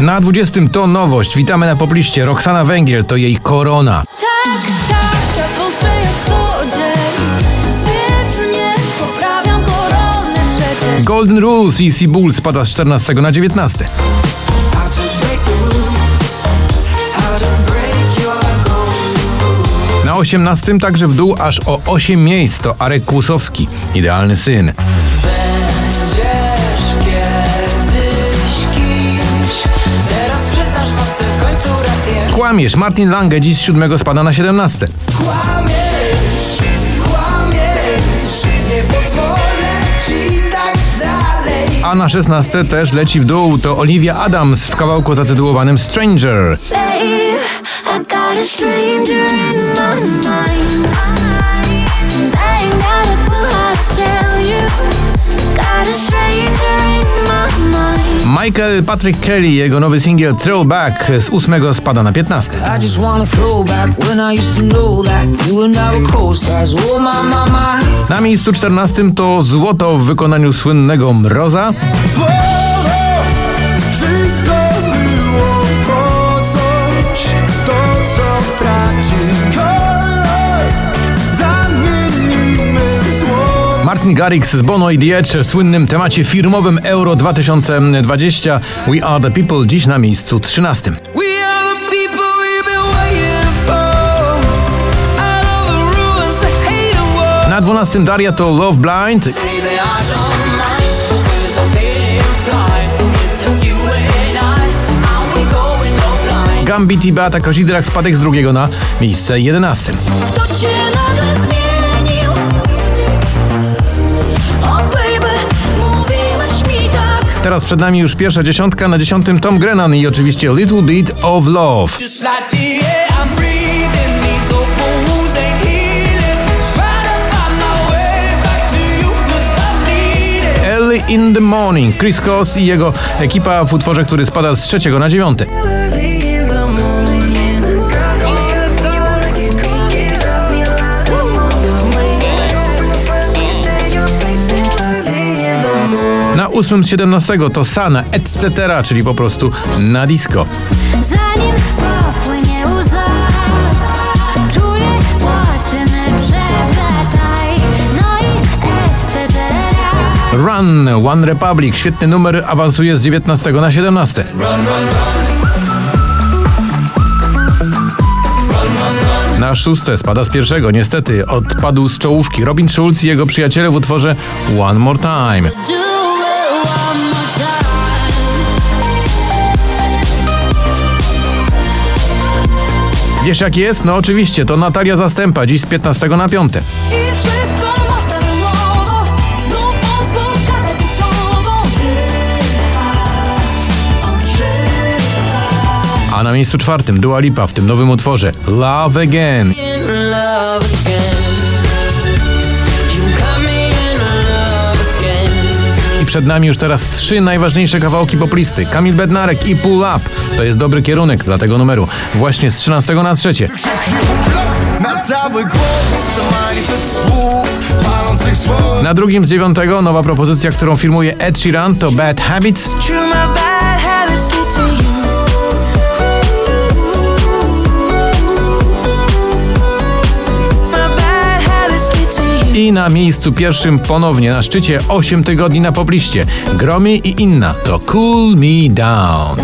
Na 20 to nowość. Witamy na popliście. Roxana Węgiel to jej korona. Tak, tak, jak ostrze jak sodzień Zwiewnie poprawiam koronę przecież Golden Rules i Bull spada z 14 na 19. How to break the rules. How to break your golden Na 18 także w dół aż o 8 miejsc to Arek Kłusowski. Idealny syn. Kłamiesz. Martin Lange dziś z 7 spada na 17. Kłamiesz, kłamiesz. Nie pozwolę ci tak dalej. A na 16 też leci w dół to Olivia Adams w kawałku zatytułowanym Stranger. Babe, Michael Patrick Kelly, jego nowy singiel Throwback z 8 spada na 15. I just wanna throw back when I used to know that you and I were co-stars. Oh my, my, my. Na miejscu 14 to Złoto w wykonaniu słynnego Mroza. Martin Garrix z Bono i Edge w słynnym temacie firmowym Euro 2020 We Are The People dziś na miejscu 13. We are the people we've been waiting for. Out of the ruins of hate and war. Na 12 Daria to Love blind. Gambit i Beata Kozidrak spadek z drugiego na miejsce 11. Teraz przed nami już pierwsza dziesiątka, na dziesiątym Tom Grennan i oczywiście Little Bit of Love. It. Early in the Morning, Chris Cross i jego ekipa w utworze, który spada z trzeciego na dziewiąty. 8 z 17 to Sana, etc., czyli po prostu na disco. Zanim popłynie łza, no i etc. Run, One Republic, świetny numer, awansuje z 19 na 17. Run, run, run. Na szóste spada z pierwszego, niestety. Odpadł z czołówki Robin Schulz i jego przyjaciele w utworze One More Time. Wiesz jak jest? No oczywiście, to Natalia Zastępa, dziś z 15 na 5. I wszystko można było znów odzyskać ze sobą. Odżywasz, odżywasz. A na miejscu czwartym Dua Lipa w tym nowym utworze Love Again. Przed nami już teraz trzy najważniejsze kawałki poplisty. Kamil Bednarek i Pull Up. To jest dobry kierunek dla tego numeru. Właśnie z 13 na trzecie. Na cały głos to manifest słów, palących słów. Na drugim z dziewiątego nowa propozycja, którą firmuje Ed Sheeran to Bad Habits. I na miejscu pierwszym ponownie na szczycie 8 tygodni na popliście. Gromi i inna. To cool me down